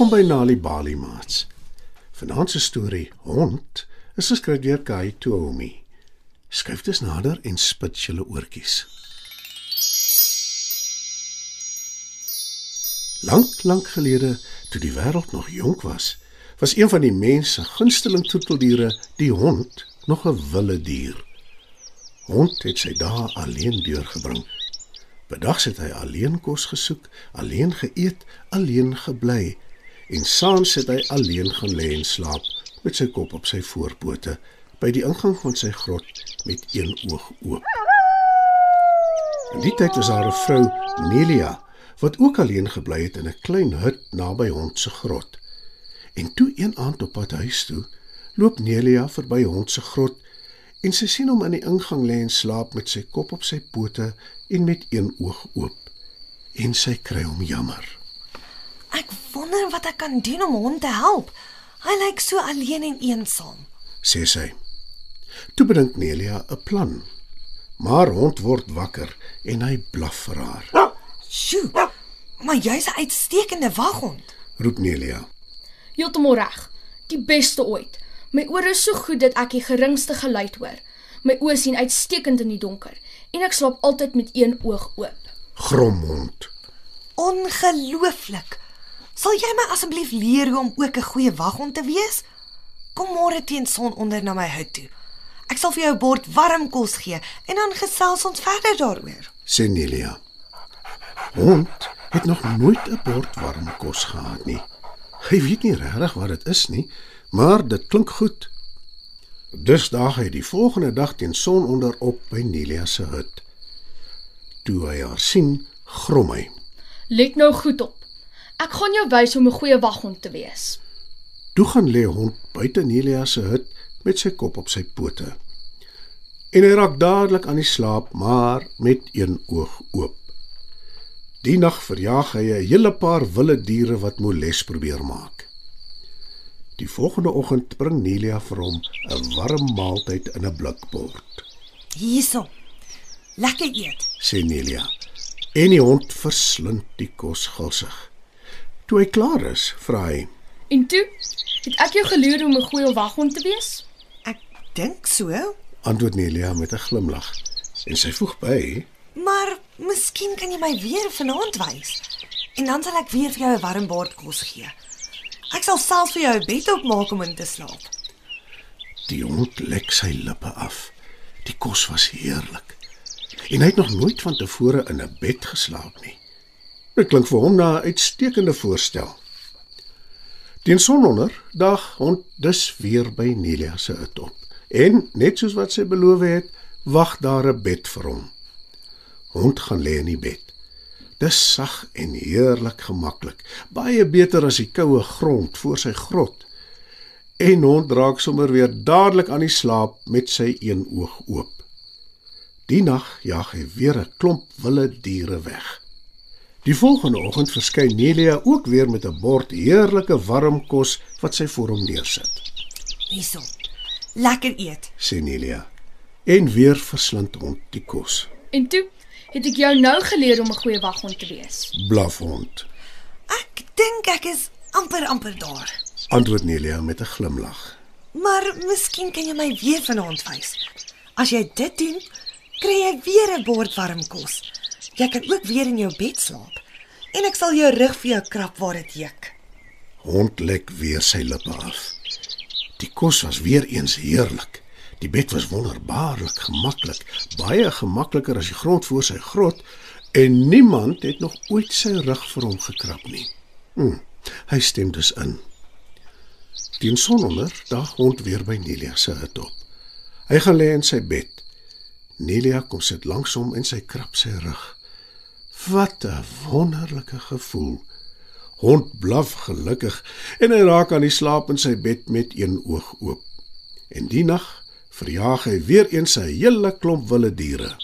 Welkom by Nali Bali Mats. Vanaand se storie Hond is geskryf deur Kai Toomi. Skryf dit nader en spit julle oortjies. Lank, lank gelede, toe die wêreld nog jonk was, was een van die mense gunsteling troeteldiere die hond, nog 'n wilde dier. Hond het sy dae alleen deurgebring. Bedags het hy alleen kos gesoek, alleen geëet, alleen gebly en saans het hy alleen gaan lê en slaap met sy kop op sy voorpote by die ingang van sy grot met een oog oop. In die tyd was daar 'n vrou, Nelia, wat ook alleen gebly het in 'n klein hut naby hond se grot. En toe een aand op pad huis toe, loop Nelia verby hond se grot en sy sien hom in die ingang lê en slaap met sy kop op sy pote en met een oog oop. En sy kry hom jammer. Ek wonder wat ek kan doen om hom te help. Hy lyk so alleen en eensaam. sê sy. Toe bedink Nelia 'n plan. Maar hond word wakker en hy blaf vir haar. Sjoe. Maar jy's 'n uitstekende waghond. Roep Nelia. Heeltemal reg. Die beste ooit. My ore is so goed dat ek die geringste geluid hoor. My oë sien uitstekend in die donker en ek slaap altyd met een oog oop. Grom hond. Ongelooflik. Sal jy my asseblief leer hoe om ook 'n goeie waghond te wees? Kom môre teen sononder na my hut toe. Ek sal vir jou 'n bord warm kos gee en dan gesels ons verder daaroor. sê Nelia. Hond het nog nooit 'n bord warm kos gehad nie. Hy weet nie regtig wat dit is nie, maar dit klink goed. Dus daag hy die volgende dag teen sononder op by Nelia se hut. Toe hy haar sien, grom hy. Let nou goed op. Ek gaan jou wys hoe om 'n goeie waghond te wees. Toe gaan lê hond buite Nelia se hut met sy kop op sy pote. En hy raak dadelik aan die slaap, maar met een oog oop. Die nag verjaag hy 'n hele paar wilde diere wat moles probeer maak. Die volgende oggend bring Nelia vir hom 'n warm maaltyd in 'n blikbord, Hierso. Lekker eet. sê Nelia. En die hond verslind die kos gulsig. Toe hy klaar is, vra hy: En toe het ek jou geleer om 'n goeie waghond te wees. Ek dink so. antwoord Nelia met 'n glimlag. En sy voeg by: Maar miskien kan jy my weer vanaand wys. En dan sal ek weer vir jou 'n warm bord kos gee. Ek sal self vir jou 'n bed opmaak om in te slaap. Die hond lek sy lippe af. Die kos was heerlik. En hy het nog nooit van tevore in 'n bed geslaap nie. Dit klink vir hom na 'n uitstekende voorstel. Teen sononder dag hond dus weer by Nelia se hut op. En net soos wat sy beloof het, wag daar 'n bed vir hom. Hond gaan lê in die bed. Dis sag en heerlik gemaklik, baie beter as die koue grond voor sy grot. En hond raak sommer weer dadelik aan die slaap met sy een oog oop. Die nag jag hy weer 'n klomp wilde diere weg. Die volgende oggend verskyn Nelia ook weer met 'n bord heerlike warm kos wat sy voor hom neersit. Hierso. Lekker eet. Sê Nelia. En weer verslind hond die kos. En toe het ek jou nou geleer om 'n goeie waghond te wees. Blaf hond. Ek dink ek is amper amper daar. Antwoord Nelia met 'n glimlag. Maar miskien kan jy my weer vanaand wys. As jy dit doen, kry jy weer 'n bord warm kos. Jy kan ook weer in jou bed slaap. En ek sal jou rug vir jou krap waar dit juk. Hond lek weer sy lippe af. Die kos was weer eens heerlik. Die bed was wonderbaarlik gemaklik, baie gemakliker as die grond voor sy grot en niemand het nog ooit sy rug vir hom gekrap nie. Hm, hy stem dus in. Teen sononder dag hond weer by Nelia se hut op. Hy gaan lê in sy bed. Nelia kom sit langs hom en sy krap sy rug. Wat 'n wonderlike gevoel. Hond blaf gelukkig en hy raak aan die slaap in sy bed met een oog oop. En die nag verjaag hy weer eens 'n hele klomp wilde diere.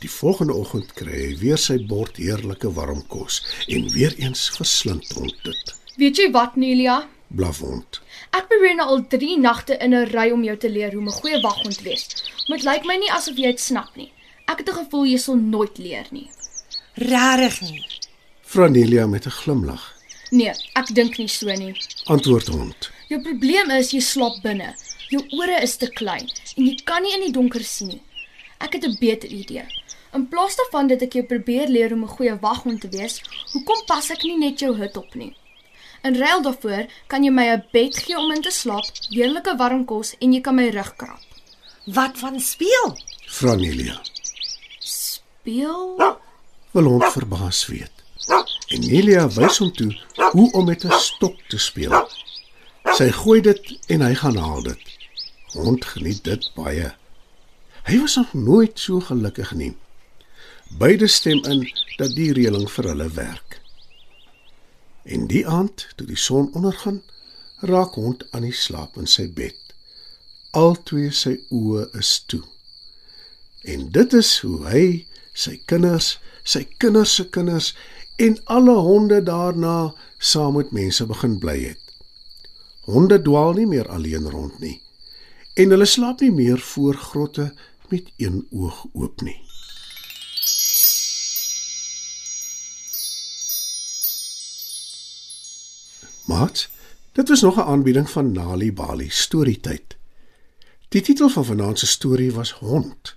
Die volgende oggend kry hy weer sy bord heerlike warm kos en weer eens verslind hond dit. Weet jy wat, Nelia? Blaf hond. Ek probeer nou al 3 nagte in 'n ry om jou te leer hoe om 'n goeie waghond te wees. Maar dit lyk my nie asof jy dit snap nie. Ek het 'n gevoel jy sal nooit leer nie. Rarig nie. Vra Nelia met 'n glimlag. Nee, ek dink nie so nie. Antwoord hond. Jou probleem is jy slaap binne. Jou ore is te klein en jy kan nie in die donker sien nie. Ek het 'n beter idee. In plaas daarvan dat ek jou probeer leer om 'n goeie waghond te wees, hoekom pas ek nie net jou hut op nie? In ruil daarvoor kan jy my 'n bed gee om in te slaap, heerlike warm kos en jy kan my rug krap. Wat van speel? Vra Nelia. Speel? Wil hond verbaas weet. En Nelia wys hom toe hoe om met 'n stok te speel. Sy gooi dit en hy gaan haal dit. Hond geniet dit baie. Hy was nog nooit so gelukkig nie. Beide stem in dat die reëling vir hulle werk. En die aand, toe die son ondergaan, raak hond aan die slaap in sy bed. Altwee sy oë is toe. En dit is hoe hy sy kinders, sy kinders se kinders en alle honde daarna saam met mense begin bly het. Honde dwaal nie meer alleen rond nie en hulle slaap nie meer voor grotte met een oog oop nie. Maat, dit was nog 'n aanbieding van Nali Bali Storytyd. Die titel van vanaand se storie was Hond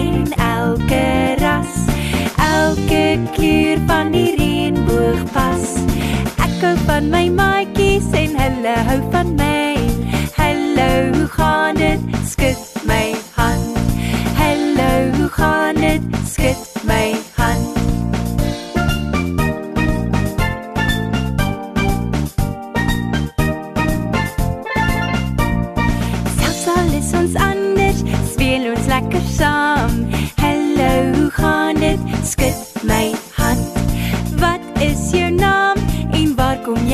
En elke ras. Elke kleur van die reënboog pas. Ek hou van my maatjies en hulle hou van my. Hallo, hoe gaan dit? Skud my hand. Hallo, hoe gaan dit? Skud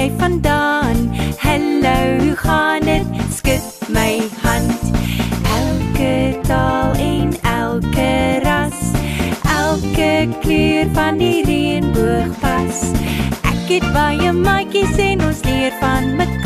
jy vandaan? Hallo, hoe gaan dit? Skud my hand. Elke taal en elke ras, elke kleur van die reënboog pas. Ek het baie maatjies en ons leer van mekaar.